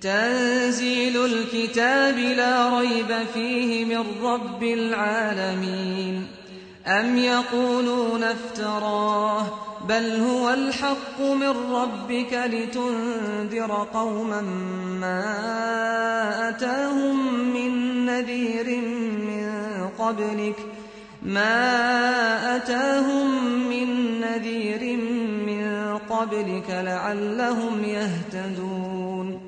تنزيل الكتاب لا ريب فيه من رب العالمين. أم يقولون افتراه بل هو الحق من ربك لتنذر قوما ما أتاهم من نذير من قبلك. ما أتاهم من نذير من قبلك لعلهم يهتدون.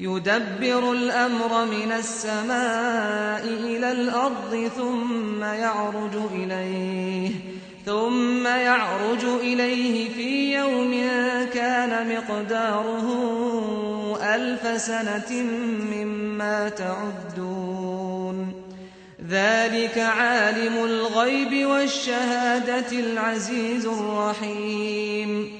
يدبر الأمر من السماء إلى الأرض ثم يعرج إليه ثم يعرج إليه في يوم كان مقداره ألف سنة مما تعدون. ذلك عالم الغيب والشهادة العزيز الرحيم.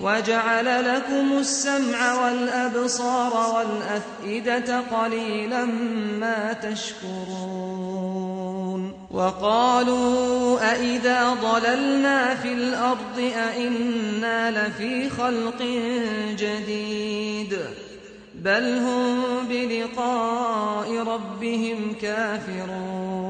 وجعل لكم السمع والأبصار والأفئدة قليلا ما تشكرون. وقالوا أئذا ضللنا في الأرض أئنا لفي خلق جديد. بل هم بلقاء ربهم كافرون.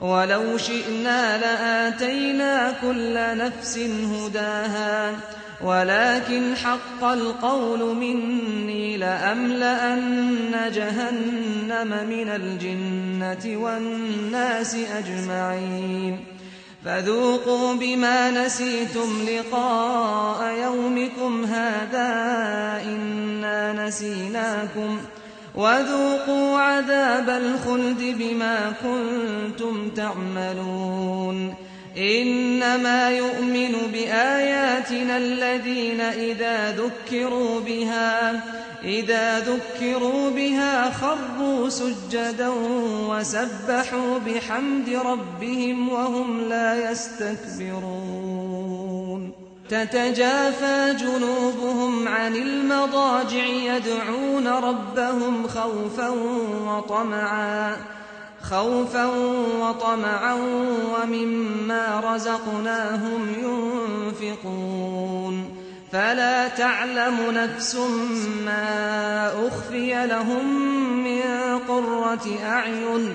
ولو شئنا لآتينا كل نفس هداها ولكن حق القول مني لأملأن جهنم من الجنة والناس أجمعين. فذوقوا بما نسيتم لقاء يومكم هذا إنا نسيناكم. وذوقوا عذاب الخلد بما كنتم تعملون. إنما يؤمن بآياتنا الذين إذا ذكروا بها إذا ذكروا بها خروا سجدا وسبحوا بحمد ربهم وهم لا يستكبرون. تتجافى جنوبهم عن المضاجع يدعون ربهم خوفا وطمعا خوفا وطمعا ومما رزقناهم ينفقون. فلا تعلم نفس ما أخفي لهم من قرة أعين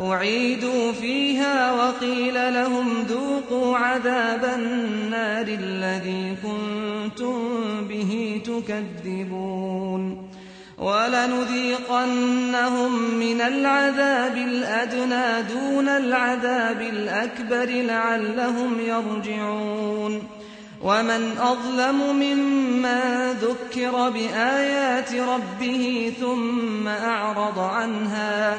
أعيدوا فيها وقيل لهم ذوقوا عذاب النار الذي كنتم به تكذبون ولنذيقنهم من العذاب الأدنى دون العذاب الأكبر لعلهم يرجعون ومن أظلم ممن ذكر بآيات ربه ثم أعرض عنها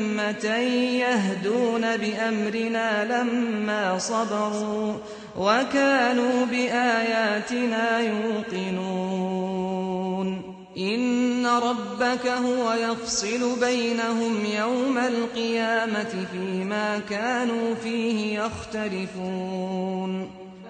يهدون بأمرنا لما صبروا وكانوا بآياتنا يوقنون. إن ربك هو يفصل بينهم يوم القيامة فيما كانوا فيه يختلفون.